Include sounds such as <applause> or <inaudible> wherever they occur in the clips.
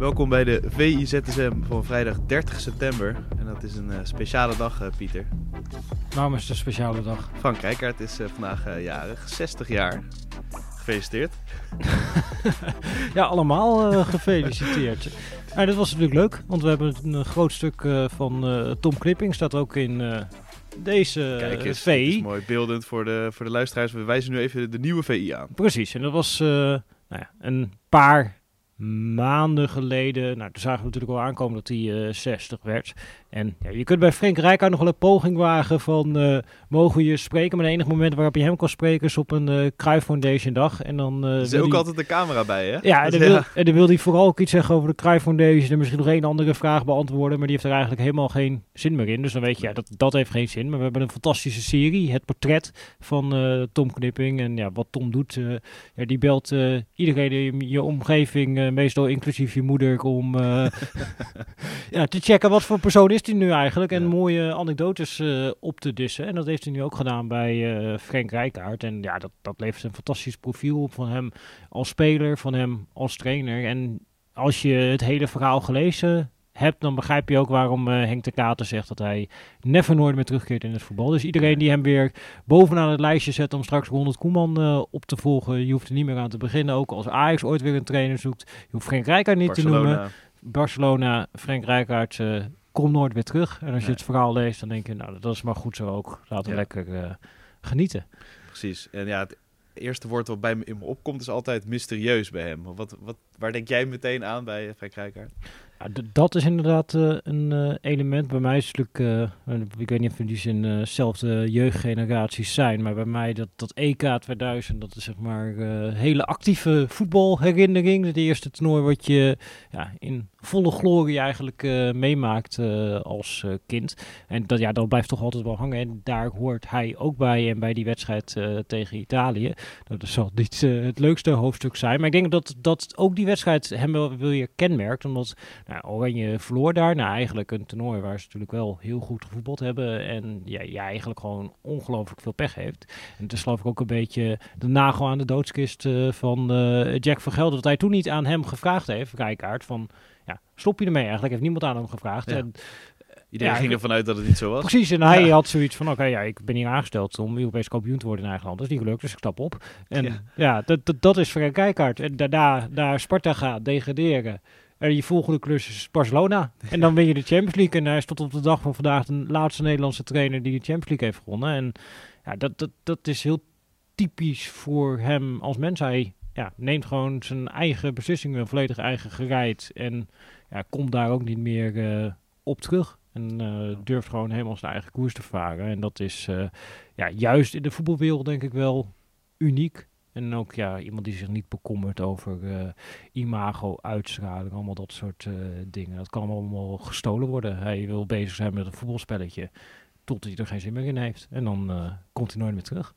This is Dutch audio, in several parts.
Welkom bij de VIZSM van vrijdag 30 september. En dat is een uh, speciale dag, uh, Pieter. Waarom is het een speciale dag? Frank Rijkaard is uh, vandaag jarig, 60 jaar. Gefeliciteerd. <laughs> ja, allemaal gefeliciteerd. Nou, dat was natuurlijk leuk, want we hebben een groot stuk van Tom Klipping. Staat ook in deze Kijk eens, VI. is mooi beeldend voor de, voor de luisteraars. We wijzen nu even de nieuwe VI aan. Precies, en dat was nou ja, een paar maanden geleden, nou, toen zagen we natuurlijk al aankomen dat hij uh, eh, 60 werd. En ja, je kunt bij Frank Rijkaard nog wel een poging wagen van, uh, mogen je spreken? Maar het enige moment waarop je hem kan spreken is op een uh, Cruyff Foundation dag. En dan er is ook altijd de camera bij, hè? Ja, en dan, wil, en dan wil hij vooral ook iets zeggen over de Cruyff Foundation en misschien nog één andere vraag beantwoorden. Maar die heeft er eigenlijk helemaal geen zin meer in. Dus dan weet je, ja, dat, dat heeft geen zin. Maar we hebben een fantastische serie, het portret van Tom Knipping. En ja, wat Tom doet, ja, die belt iedereen in je omgeving eh, meestal inclusief je moeder, om uh, <laughs> ja, te checken wat voor persoon is hij nu eigenlijk. En mooie anekdotes uh, op te dissen. En dat heeft hij nu ook gedaan bij Frank Rijkaard. En ja, dat, dat levert een fantastisch profiel op van hem als speler, van hem als trainer. En als je het hele verhaal gelezen hebt, dan begrijp je ook waarom uh, Henk de Kater zegt dat hij never nooit meer terugkeert in het voetbal. Dus iedereen die hem weer bovenaan het lijstje zet om straks 100 Koeman uh, op te volgen, je hoeft er niet meer aan te beginnen. Ook als Ajax ooit weer een trainer zoekt, je hoeft Frank Rijkaard niet te noemen. Barcelona, Frank Rijkaard uh, komt nooit weer terug. En als je het verhaal leest, dan denk je, nou dat is maar goed zo ook. Laten we lekker genieten. Precies. En ja, het eerste woord wat bij me in me opkomt is altijd mysterieus bij hem. Wat, wat, waar denk jij meteen aan bij Frank Rijkaard? Ja, dat is inderdaad uh, een uh, element. Bij mij is natuurlijk, ik weet niet of in die zin dezelfde jeugdgeneraties zijn, maar bij mij dat, dat EK 2000, dat is zeg maar hele actieve voetbalherinnering. Het eerste toernooi wat je ja, in volle glorie eigenlijk meemaakt als kind. En dat, ja, dat blijft toch altijd wel hangen. En daar hoort hij ook bij. En bij die wedstrijd tegen Italië. Dat zal niet het leukste hoofdstuk zijn. Maar ik denk dat, dat ook die wedstrijd hem wel weer kenmerkt. Omdat nou, Oranje verloor daar. Nou, eigenlijk een toernooi waar ze natuurlijk wel heel goed gevoetbald hebben. En ja, ja eigenlijk gewoon ongelooflijk veel pech heeft. En het is geloof ik ook een beetje de nagel aan de doodskist van Jack van Gelder. Dat hij toen niet aan hem gevraagd heeft, Rijkaard, van ja, stop je ermee eigenlijk? Heeft niemand aan hem gevraagd. En, Iedereen ging ervan uit dat het niet zo was. Precies, en hij had zoiets van, oké, ja, ik ben hier aangesteld om Europees kampioen te worden in eigen land. Dat is niet gelukt, dus ik stap op. En ja, dat, dat, dat is Frank Kijkaard. En daarna naar Sparta gaat, degraderen. En je volgende klus is Barcelona. En dan win je de Champions League. En hij is tot op de dag van vandaag de laatste Nederlandse trainer die de Champions League heeft gewonnen. En ja, dat, dat, dat is heel typisch voor hem als mens. Hij ja, neemt gewoon zijn eigen beslissingen volledig eigen gereid. En ja, komt daar ook niet meer uh, op terug. En uh, durft gewoon helemaal zijn eigen koers te varen. En dat is uh, ja, juist in de voetbalwereld denk ik wel uniek. En ook ja, iemand die zich niet bekommert over imago, uitstraling, allemaal dat soort dingen. Dat kan allemaal gestolen worden. Hij wil bezig zijn met een voetbalspelletje tot hij er geen zin meer in heeft. En dan komt hij nooit meer terug.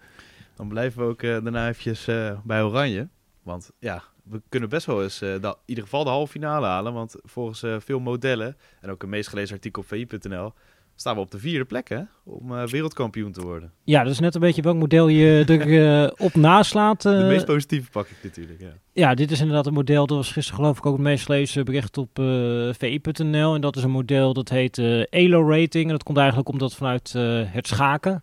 Dan blijven we ook daarna eventjes bij Oranje. Want ja, we kunnen best wel eens uh, in ieder geval de halve finale halen. Want volgens uh, veel modellen, en ook een meest gelezen artikel op vi.nl, staan we op de vierde plek hè, om uh, wereldkampioen te worden. Ja, dat is net een beetje welk model je <laughs> er op naslaat. de meest positieve pak ik natuurlijk, ja. Ja, dit is inderdaad een model, dat was gisteren geloof ik ook het meest gelezen bericht op vi.nl. En dat is een model dat heet ELO-rating. En dat komt eigenlijk omdat vanuit het schaken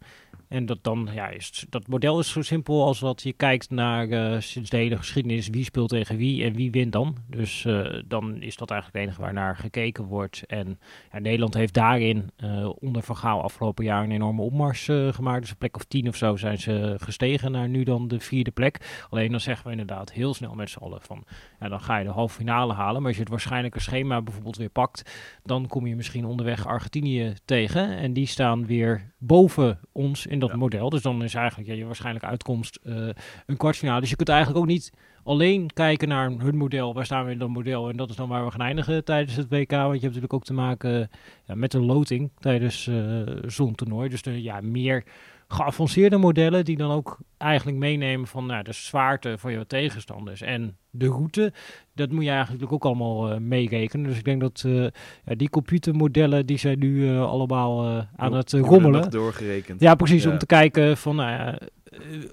en dat, dan, ja, is, dat model is zo simpel als dat je kijkt naar uh, sinds de hele geschiedenis wie speelt tegen wie en wie wint dan. Dus uh, dan is dat eigenlijk het enige waar naar gekeken wordt. En ja, Nederland heeft daarin uh, onder Van afgelopen jaar een enorme opmars gemaakt. Dus een plek of tien of zo zijn ze gestegen naar nu dan de vierde plek. Alleen dan zeggen we inderdaad heel snel met z'n allen van, ja, dan ga je de halve finale halen. Maar als je het waarschijnlijke schema bijvoorbeeld weer pakt, dan kom je misschien onderweg Argentinië tegen. En die staan weer boven ons in dat model. Dus dan is eigenlijk ja, je waarschijnlijk uitkomst uh, een kwartfinale. Dus je kunt eigenlijk ook niet alleen kijken naar hun model. Waar staan we in dat model? En dat is dan waar we gaan eindigen tijdens het WK. Want je hebt natuurlijk ook te maken ja, met een loting tijdens uh, zo'n toernooi. Dus de, ja, meer geavanceerde modellen die dan ook eigenlijk meenemen van nou, de zwaarte van je tegenstanders en de route. Dat moet je eigenlijk ook allemaal uh, meerekenen. Dus ik denk dat uh, ja, die computermodellen die zijn nu uh, allemaal aan het rommelen. doorgerekend. Ja, precies. Ja. Om te kijken van nou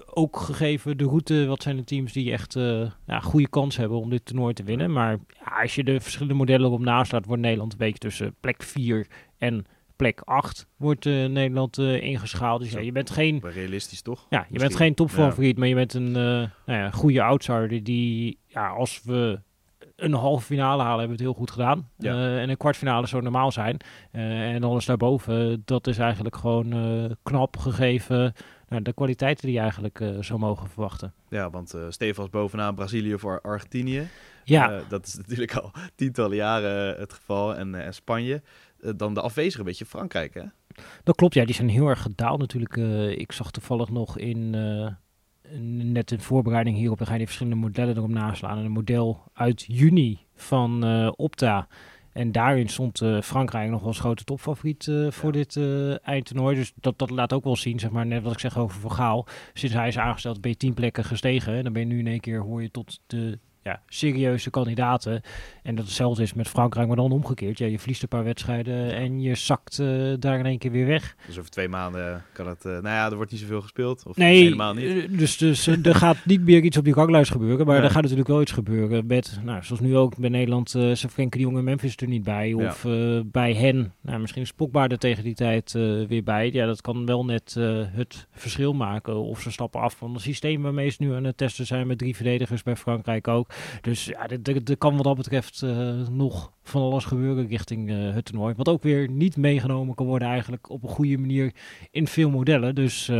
ook gegeven de route, wat zijn de teams die echt ja, goede kans hebben om dit toernooi te winnen. Maar ja, als je de verschillende modellen op naslaat, wordt Nederland een beetje tussen plek 4 en plek 8 wordt uh, Nederland uh, ingeschaald. Dus ja, je bent geen... Realistisch toch? Ja, je Misschien. bent geen topfavoriet, ja. maar je bent een uh, nou ja, goede outsider die, ja, als we een halve finale halen, hebben we het heel goed gedaan. Ja. en een kwartfinale zou normaal zijn. en alles daarboven, dat is eigenlijk gewoon knap gegeven nou, de kwaliteiten die je eigenlijk uh, zou mogen verwachten. Ja, want uh, Stefans bovenaan Brazilië voor Argentinië. Ja. Uh, dat is <laughs> natuurlijk al tientallen jaren het geval. En, en Spanje. Dan de afwezige beetje Frankrijk, hè? Dat klopt, ja. Die zijn heel erg gedaald natuurlijk. ik zag toevallig nog in... Net in voorbereiding hierop, dan ga je die verschillende modellen erop naslaan. een model uit juni van Opta, en daarin stond uh, Frankrijk nog wel als grote topfavoriet uh, voor dit eindtoernooi. Dus dat, dat laat ook wel zien, zeg maar, net wat ik zeg over Vergaal. Sinds hij is aangesteld ben je tien plekken gestegen. En dan ben je nu in één keer, hoor je tot de ja, serieuze kandidaten. En dat hetzelfde is met Frankrijk, maar dan omgekeerd. Ja, je verliest een paar wedstrijden en je zakt uh, daar in één keer weer weg. Dus over twee maanden kan het... Uh, nou ja, er wordt niet zoveel gespeeld. Of nee, helemaal niet. Eh, dus, dus er gaat niet meer iets op die ganglijst gebeuren. Maar ja. er gaat natuurlijk wel iets gebeuren. Met, nou, zoals nu ook bij Nederland, uh, Frenkie de Jonge Memphis er niet bij. Of bij hen, nou, misschien is Pogba er tegen die tijd weer bij. Ja, dat kan wel net het verschil maken. Of ze stappen af van het systeem waarmee ze nu aan het testen zijn. Met drie verdedigers bij Frankrijk ook. Dus ja, er kan wat dat betreft uh, nog van alles gebeuren richting uh, het toernooi. Wat ook weer niet meegenomen kan worden eigenlijk op een goede manier in veel modellen. Dus uh,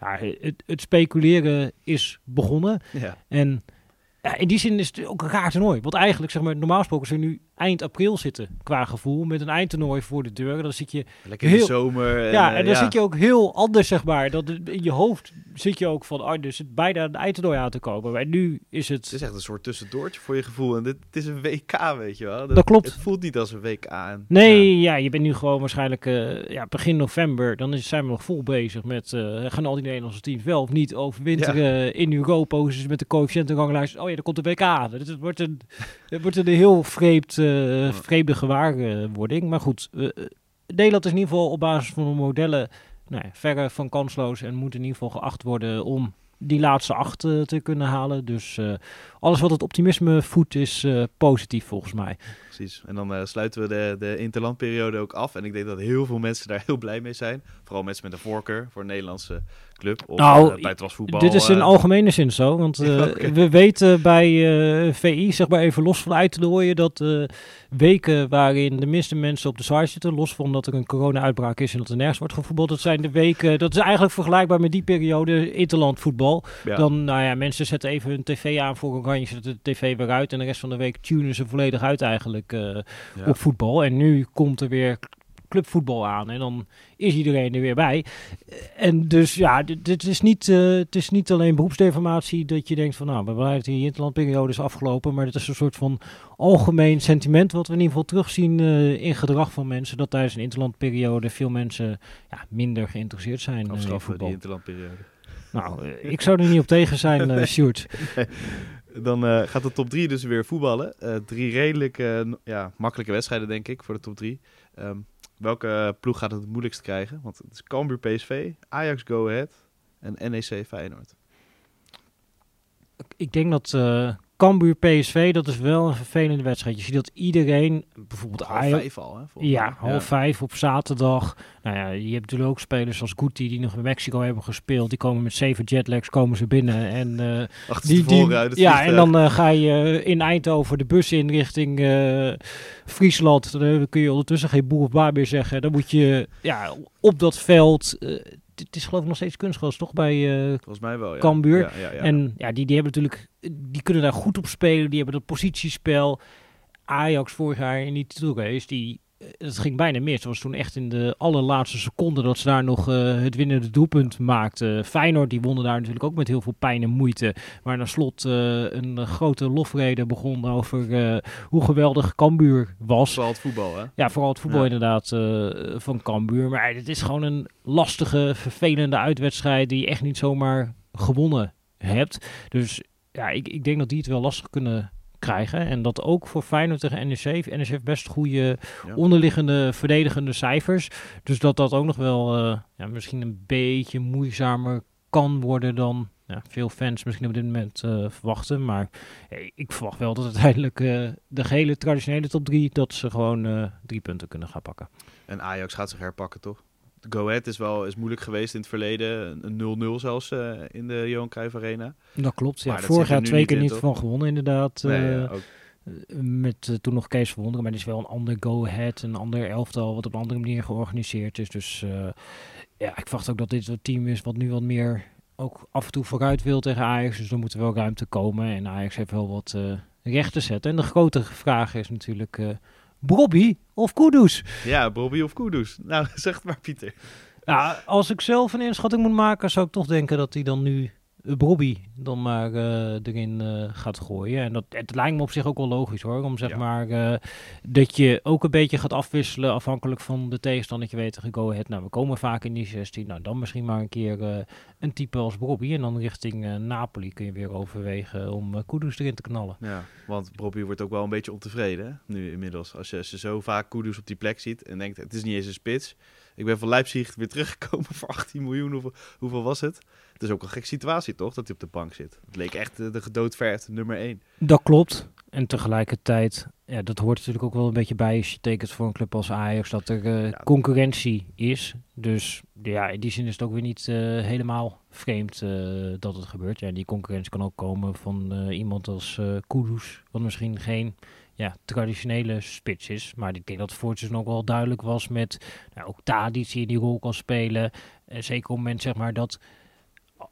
ja, het, het, speculeren is begonnen. Ja. En ja, in die zin is het ook een raar toernooi. Want eigenlijk, zeg maar, normaal gesproken zijn nu eind april zitten qua gevoel. Met een eindtoernooi voor de deur. Dan zit je Lekker heel, in de zomer. Ja, en dan zit je ook heel anders, zeg maar. Dat in je hoofd zit je ook van, oh, dus het bijna een eindtoernooi aan te komen. En nu is het... Het is echt een soort tussendoortje voor je gevoel. En dit het is een WK, weet je wel. Dat, klopt. Het voelt niet als een WK. En, nee, ja. je bent nu gewoon waarschijnlijk uh, ja, begin november. Dan is, zijn we nog vol bezig met, uh, gaan al die Nederlandse teams wel of niet overwinteren in Europa. Dus met de coëfficiëntenranglijst. Oh ja, er komt de WK. Het wordt een, het wordt een heel vreemd... Uh, vreemde gewaarwording. Maar goed, uh, Nederland is in ieder geval op basis van de modellen nou verre van kansloos en moet in ieder geval geacht worden om die laatste acht uh, te kunnen halen. Dus uh, alles wat het optimisme voedt is uh, positief volgens mij. Precies. En dan sluiten we de, de interlandperiode ook af. En ik denk dat heel veel mensen daar <laughs> heel blij mee zijn. Vooral mensen met een voorkeur voor Nederlandse club of nou, uh, voetbal. Dit is in algemene zin zo, want <laughs> okay. we weten bij VI, zeg maar even los van uit te dooien, dat weken waarin de minste mensen op de site zitten, los van dat er een corona-uitbraak is en dat er nergens wordt gevoetbald, dat zijn de weken, dat is eigenlijk vergelijkbaar met die periode interland voetbal. Ja. Dan, nou ja, mensen zetten even hun tv aan voor Oranje, zetten de tv weer uit en de rest van de week tunen ze volledig uit eigenlijk ja. op voetbal. En nu komt er weer clubvoetbal aan. En dan is iedereen er weer bij. En dus ja, dit, is niet, uh, het is niet alleen beroepsdeformatie dat je denkt van nou, we dat die interlandperiode is afgelopen. Maar het is een soort van algemeen sentiment wat we in ieder geval terugzien uh, in gedrag van mensen. Dat tijdens een interlandperiode veel mensen ja, minder geïnteresseerd zijn uh, in voetbal. die interlandperiode. Nou, ik zou er niet op tegen zijn, uh, Sjoerd. Dan uh, gaat de top 3 dus weer voetballen. Uh, drie redelijk ja, makkelijke wedstrijden, denk ik, voor de top 3. Um, Welke ploeg gaat het moeilijkst krijgen? Want het is Cambuur PSV, Ajax Go Ahead en NEC Feyenoord. Ik denk dat uh, Cambuur PSV, dat is wel een vervelende wedstrijd. Je ziet dat iedereen, bijvoorbeeld half Ajax... vijf al, hè? Ja, half ja. vijf op zaterdag. Nou ja, je hebt natuurlijk ook spelers als Guti die nog in Mexico hebben gespeeld. Die komen met zeven jetlags, komen ze binnen. En, uh, die, die, uit Ja, en dan uh, ga je in Eindhoven de bus in richting uh, Friesland. Dan kun je ondertussen geen boer of baar meer zeggen. Dan moet je ja, op dat veld het is geloof ik nog steeds kunstgras, toch? Bij uh, Volgens mij wel, ja. Cambuur. Ja, ja, ja. En ja, die, die hebben natuurlijk, die kunnen daar goed op spelen. Die hebben dat positiespel. Ajax vorig jaar in die titelrace, die het ging bijna mis. Het was toen echt in de allerlaatste seconde dat ze daar nog uh, het winnende doelpunt maakten. Feyenoord die wonnen daar natuurlijk ook met heel veel pijn en moeite. Maar na slot uh, een grote lofrede begon over uh, hoe geweldig Cambuur was. Vooral het voetbal, hè? Ja, vooral het voetbal ja. inderdaad van Cambuur. Maar het is gewoon een lastige, vervelende uitwedstrijd die je echt niet zomaar gewonnen hebt. Dus ja, ik, ik denk dat die het wel lastig kunnen krijgen. En dat ook voor Feyenoord tegen NEC. NEC heeft best goede ja. onderliggende verdedigende cijfers. Dus dat dat ook nog wel uh, ja, misschien een beetje moeizamer kan worden dan ja, veel fans misschien op dit moment uh, verwachten. Maar hey, ik verwacht wel dat uiteindelijk uh, de gehele traditionele top 3, dat ze gewoon drie punten kunnen gaan pakken. En Ajax gaat zich herpakken, toch? Go Ahead is wel is moeilijk geweest in het verleden. Een 0-0 zelfs in de Johan Cruijff Arena. Dat klopt, ja. Vorig jaar twee keer niet van gewonnen inderdaad. Nee, ja, ook met toen nog Kees Verwonderen, maar het is wel een ander go-ahead, een ander elftal wat op een andere manier georganiseerd is. Dus ja, ik verwacht ook dat dit een team is wat nu wat meer ook af en toe vooruit wil tegen Ajax. Dus er moet wel ruimte komen. En Ajax heeft wel wat recht te zetten. En de grote vraag is natuurlijk Bobby of Kudus? Ja, Bobby of Kudus. Nou, <laughs> zeg het maar Pieter. Nou, als ik zelf een inschatting moet maken, zou ik toch denken dat hij dan nu Bobby dan maar uh, erin uh, gaat gooien. En dat, het lijkt me op zich ook wel logisch hoor. Om zeg maar uh, dat je ook een beetje gaat afwisselen afhankelijk van de tegenstander. Dat je weet Go Ahead. Nou, we komen vaak in die 16. Nou, dan misschien maar een keer een type als Bobby. En dan richting Napoli kun je weer overwegen om Kudus erin te knallen. Ja, want Bobby wordt ook wel een beetje ontevreden hè? nu inmiddels. Als je, als je zo vaak Kudus op die plek ziet en denkt het is niet eens een spits. Ik ben van Leipzig weer teruggekomen <laughs> voor 18 miljoen. Hoeveel, hoeveel was het? Het is ook een gekke situatie, toch? Dat hij op de bank zit. Het leek echt de, de gedoodverfde nummer 1. Dat klopt. En tegelijkertijd, ja, dat hoort natuurlijk ook wel een beetje bij als je tekent voor een club als Ajax, dat er uh, ja. concurrentie is. Dus ja, in die zin is het ook weer niet uh, helemaal vreemd uh, dat het gebeurt. Ja, die concurrentie kan ook komen van iemand als Kudus, wat misschien geen ja, traditionele spits is. Maar ik denk dat voor het ook wel duidelijk was met nou, ook Tadic die die rol kan spelen. En zeker op het moment zeg maar dat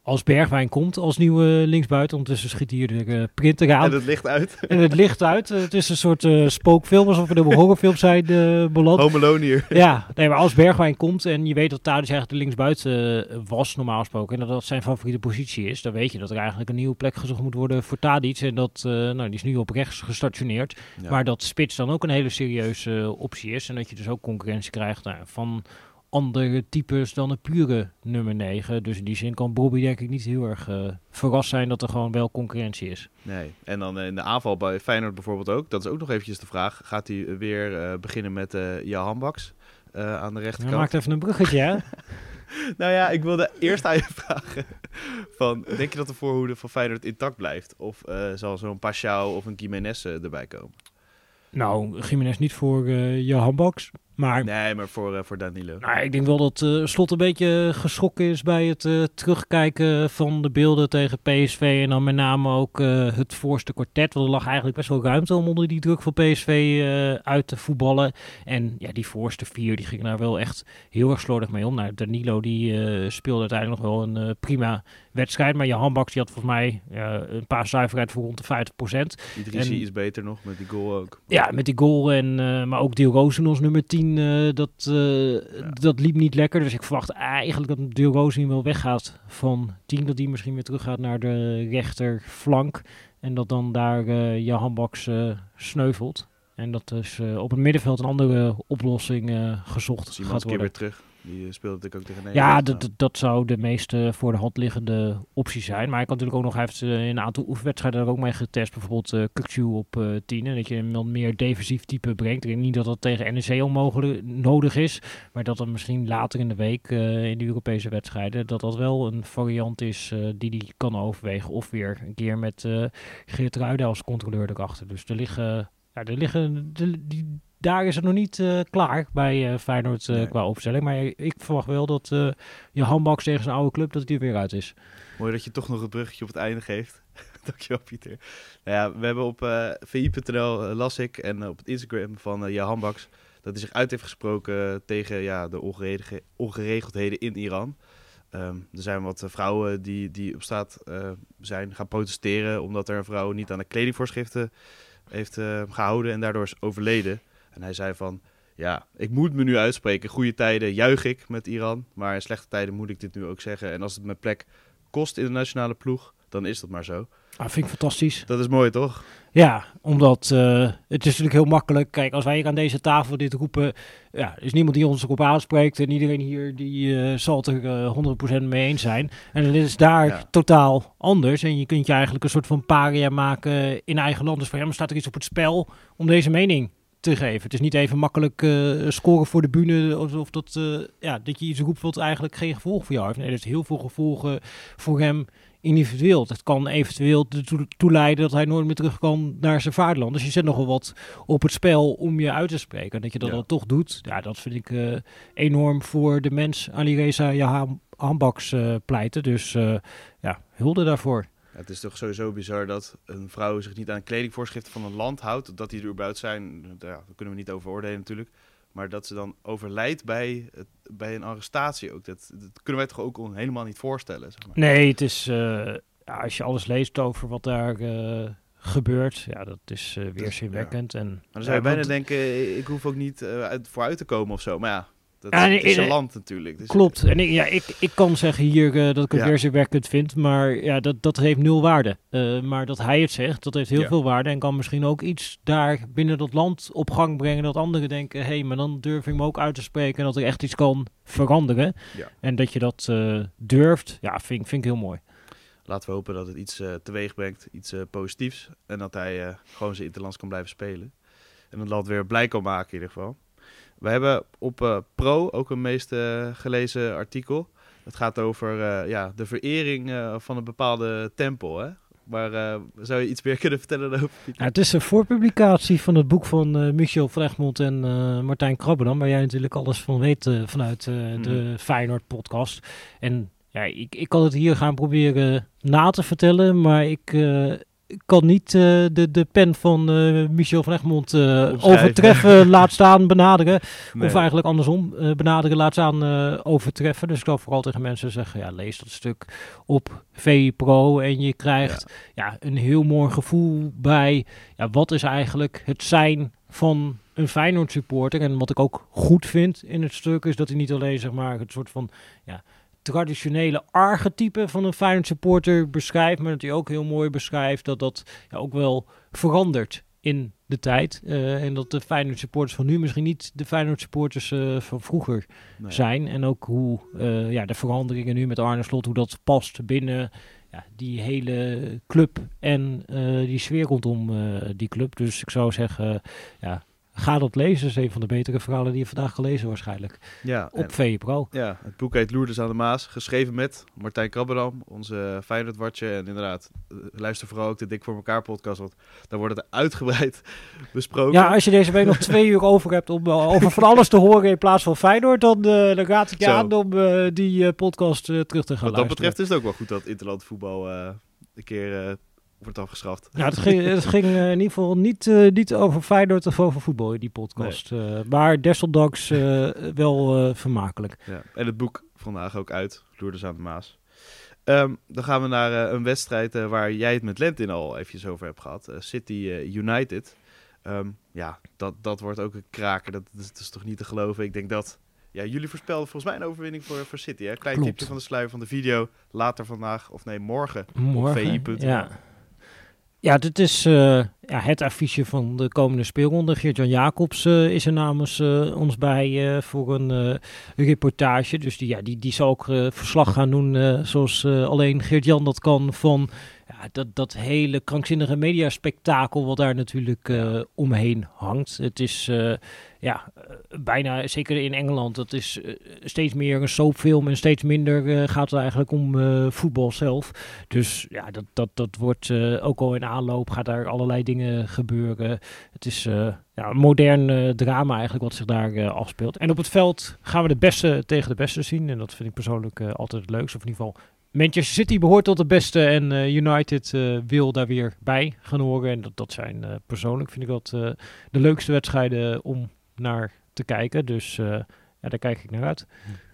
als Bergwijn komt als nieuwe linksbuiten. Ondertussen schiet hier de uh, printer aan. En het licht uit. En het licht uit. het is een soort uh, spookfilm, alsof we een horrorfilm zijn uh, beland. Home Alone hier. Ja, nee, maar als Bergwijn komt en je weet dat Tadic eigenlijk de linksbuiten was, normaal gesproken. En dat dat zijn favoriete positie is. Dan weet je dat er eigenlijk een nieuwe plek gezocht moet worden voor Tadic. En dat, nou, die is nu op rechts gestationeerd. Maar dat spits dan ook een hele serieuze optie is. En dat je dus ook concurrentie krijgt nou, van andere types dan een pure nummer 9. Dus in die zin kan Bobby denk ik niet heel erg uh, verrast zijn dat er gewoon wel concurrentie is. Nee, en dan in de aanval bij Feyenoord bijvoorbeeld ook. Dat is ook nog eventjes de vraag. Gaat hij weer uh, beginnen met uh, Jahan Baks aan de rechterkant? Hij maakt even een bruggetje, hè? <laughs> nou ja, ik wilde eerst aan je <laughs> vragen. Van, denk je dat de voorhoede van Feyenoord intact blijft? Of zal zo'n Pashao of een Jiménez erbij komen? Nou, Jiménez niet voor Johan Baks. Maar, nee, maar voor, uh, voor Danilo. Nou, ik denk wel dat uh, Slot een beetje geschrokken is bij het uh, terugkijken van de beelden tegen PSV. En dan met name ook het voorste kwartet. Want er lag eigenlijk best wel ruimte om onder die druk van PSV uit te voetballen. En ja, die voorste vier die gingen daar wel echt heel erg slordig mee om. Nou, Danilo die speelde uiteindelijk nog wel een prima wedstrijd. Maar je handbaks die had volgens mij een paar zuiverheid voor rond de 50%. Idrissi is beter nog met die goal ook. Ja, met die goal. En, maar ook Deel Rozen als nummer 10 uh, dat, uh, ja. dat liep niet lekker. Dus ik verwacht eigenlijk dat Deel Rozen wel weggaat van 10. Dat die misschien weer terug gaat naar de rechterflank. En dat dan daar uh, je handbaks sneuvelt. En dat is op het middenveld een andere oplossing gezocht dus gaat worden. weer terug. Die eh, speelde natuurlijk ook tegen Nederland. Ja, dat, dat zou de meest voor de hand liggende optie zijn. Maar ik had natuurlijk ook nog heeft, uh, in een aantal oefenwedstrijden er ook mee getest. Bijvoorbeeld uh, op uh, 10. En dat je een meer defensief type brengt. Ik denk niet dat dat tegen NEC onmogelijk nodig is. Maar dat dat misschien later in de week in de Europese wedstrijden... dat dat wel een variant is die die kan overwegen. Of weer een keer met Geert Ruiden als controleur erachter. Dus er liggen... Ja, er liggen de, die, daar is het nog niet uh, klaar bij uh, Feyenoord uh, nee. qua opstelling. Maar ik verwacht wel dat je handbaks tegen zijn oude club, dat er weer uit is. Mooi dat je toch nog het bruggetje op het einde geeft. <laughs> Dankjewel Pieter. Nou ja, we hebben op vi.nl las ik en op het Instagram van uh, Johan Baks dat hij zich uit heeft gesproken tegen ja, de ongeregeldheden in Iran. Um, er zijn wat vrouwen die, die op straat zijn gaan protesteren omdat er een vrouw niet aan de kledingvoorschriften heeft gehouden en daardoor is overleden. En hij zei van, ja, ik moet me nu uitspreken. Goede tijden juich ik met Iran, maar in slechte tijden moet ik dit nu ook zeggen. En als het mijn plek kost in de nationale ploeg, dan is dat maar zo. Ah, vind ik fantastisch. Dat is mooi, toch? Ja, omdat uh, het is natuurlijk heel makkelijk. Kijk, als wij hier aan deze tafel dit roepen, ja, is niemand die ons erop aanspreekt. En iedereen hier die uh, zal het er uh, 100% mee eens zijn. En dan is het daar ja. totaal anders. En je kunt je eigenlijk een soort van paria maken in eigen land. Dus voor hem staat er iets op het spel om deze mening te geven. Het is niet even makkelijk uh, scoren voor de bühne of, dat, uh, ja, dat je iets roept wat eigenlijk geen gevolg voor jou heeft. Nee, er is heel veel gevolgen voor hem individueel. Dat kan eventueel ertoe leiden dat hij nooit meer terug kan naar zijn vaderland. Dus je zet nogal wat op het spel om je uit te spreken. En dat je dat Ja. dan toch doet, ja, dat vind ik eh, enorm voor de mens Alireza Jahan Hambaks eh, pleiten. Dus eh, ja, hulde daarvoor. Ja, het is toch sowieso bizar dat een vrouw zich niet aan kledingvoorschriften van een land houdt. Dat die er überhaupt zijn, ja, daar kunnen we niet over oordelen natuurlijk. Maar dat ze dan overlijdt bij, het, bij een arrestatie ook. Dat, dat kunnen wij toch ook on- helemaal niet voorstellen. Zeg maar. Nee, het is, eh, als je alles leest over wat daar eh, gebeurt, ja, dat is eh, weerzinwekkend. En, Maar dan zou je bijna denken, ik hoef ook niet uit, vooruit te komen of zo. Maar ja, dat Ja, is een nee, land natuurlijk. Dus, Klopt. En ik, ja, ik, ik kan zeggen hier eh, dat ik het Ja. weerzinwekkend vind, maar ja, dat, dat heeft nul waarde. Eh, maar dat hij het zegt, dat heeft heel Ja. veel waarde en kan misschien ook iets daar binnen dat land op gang brengen dat anderen denken, hé, hey, maar dan durf ik me ook uit te spreken en dat er echt iets kan veranderen. Ja. En dat je dat eh, durft, ja, vind, vind ik heel mooi. Laten we hopen dat het iets eh, teweeg brengt, iets eh, positiefs. En dat hij eh, gewoon zijn interlands kan blijven spelen. En het land weer blij kan maken in ieder geval. We hebben op eh, Pro ook een meest eh, gelezen artikel. Het gaat over eh, ja, de verering van een bepaalde tempel. Hè? Maar zou je iets meer <laughs> kunnen vertellen over? Ja, het is een voorpublicatie van het boek van Michel van Egmond en Martijn Krabbenam, waar jij natuurlijk alles van weet vanuit eh, de Feyenoord podcast. En ja, ik, ik kan het hier gaan proberen na te vertellen, maar ik kan niet eh, de, de pen van eh, Michel van Egmond eh, overtreffen, <laughs> laat staan benaderen. Nee. Of eigenlijk andersom, benaderen, laat staan overtreffen. Dus ik zal vooral tegen mensen zeggen, ja, lees dat stuk op VI Pro en je krijgt ja. een heel mooi gevoel bij, ja, wat is eigenlijk het zijn van een Feyenoord supporter. En wat ik ook goed vind in het stuk is dat hij niet alleen zeg maar het soort van ja, traditionele archetype van een Feyenoord supporter beschrijft, maar dat hij ook heel mooi beschrijft dat dat ja, ook wel verandert in de tijd. Eh, en dat de Feyenoord supporters van nu misschien niet de Feyenoord supporters eh, van vroeger Nee. zijn. En ook hoe eh, ja, de veranderingen nu met Arne Slot, hoe dat past binnen ja, die hele club en die sfeer rondom die club. Dus ik zou zeggen, ja, ga dat lezen. Dat is een van de betere verhalen die je vandaag gelezen waarschijnlijk. Ja, Op Pro. Ja, het boek heet Loerders aan de Maas, geschreven met Martijn Krabberdam, onze Feyenoord-watcher. En inderdaad, eh, luister vooral ook de Dik voor elkaar podcast, want daar wordt het uitgebreid <laughs> besproken. Ja, als je deze week nog <laughs> twee uur over hebt om eh, over van alles te horen in plaats van Feyenoord, dan, eh, dan raad ik je Zo. aan om die podcast terug te gaan Wat dat luisteren. betreft is het ook wel goed dat interland voetbal een keer wordt afgeschaft. Ja, het ging, het ging eh, in ieder geval niet, eh, niet over Feyenoord of over voetbal in die podcast. Eh, maar desondanks wel vermakelijk. Ja. En het boek vandaag ook uit, aan de Maas. Ehm, dan gaan we naar een wedstrijd waar jij het met Lentin al eventjes over hebt gehad. eh, City United. Ehm, ja, dat, dat wordt ook een kraker. Dat, dat is toch niet te geloven. Ik denk dat... Ja, jullie voorspelden volgens mij een overwinning voor, voor City. Hè? Klein Klopt. tipje van de sluier van de video. Later vandaag, of nee, morgen. Morgen. VI.nl. Ja. Ja, dit is eh, ja, het affiche van de komende speelronde. Geert-Jan Jacobs eh, is er namens eh, ons bij voor een reportage. Dus die, ja, die, die zal ook verslag gaan doen zoals alleen Geert-Jan dat kan van ja, dat, dat hele krankzinnige mediaspectakel wat daar natuurlijk eh, omheen hangt. Het is eh, ja, eh, bijna, zeker in Engeland, dat is steeds meer een soapfilm en steeds minder gaat het eigenlijk om voetbal zelf. Dus ja, dat, dat, dat wordt ook al in aanloop, gaat daar allerlei dingen gebeuren. Het is ja, een modern drama eigenlijk wat zich daar afspeelt. En op het veld gaan we de beste tegen de beste zien. En dat vind ik persoonlijk altijd het leukste. Of in ieder geval, Manchester City behoort tot de beste en eh, United eh, wil daar weer bij gaan horen. En dat, dat zijn eh, persoonlijk, vind ik dat de leukste wedstrijden om naar te kijken. Dus ja, daar kijk ik naar uit.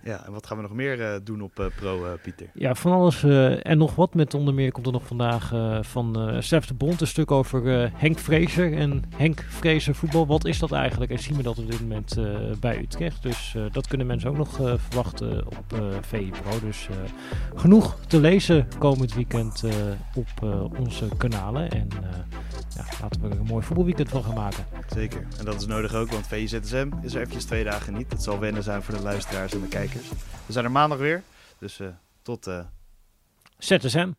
Ja, en wat gaan we nog meer eh, doen op eh, Pro, eh, Pieter? Ja, van alles en nog wat. Met onder meer komt er nog vandaag van Stef de Bond een stuk over Henk Vrezer en Henk Vrezer voetbal. Wat is dat eigenlijk? En zien we dat op dit moment bij Utrecht. Dus dat kunnen mensen ook nog verwachten op VI Pro. Dus genoeg te lezen komend weekend op onze kanalen. En ja, laten we er een mooi voetbalweekend van gaan maken. Zeker. En dat is nodig ook, want VIZSM is er eventjes twee dagen niet. Het zal wennen zijn voor de luisteraars en de kijkers. We zijn er maandag weer. Dus eh, tot... eh, ZSM.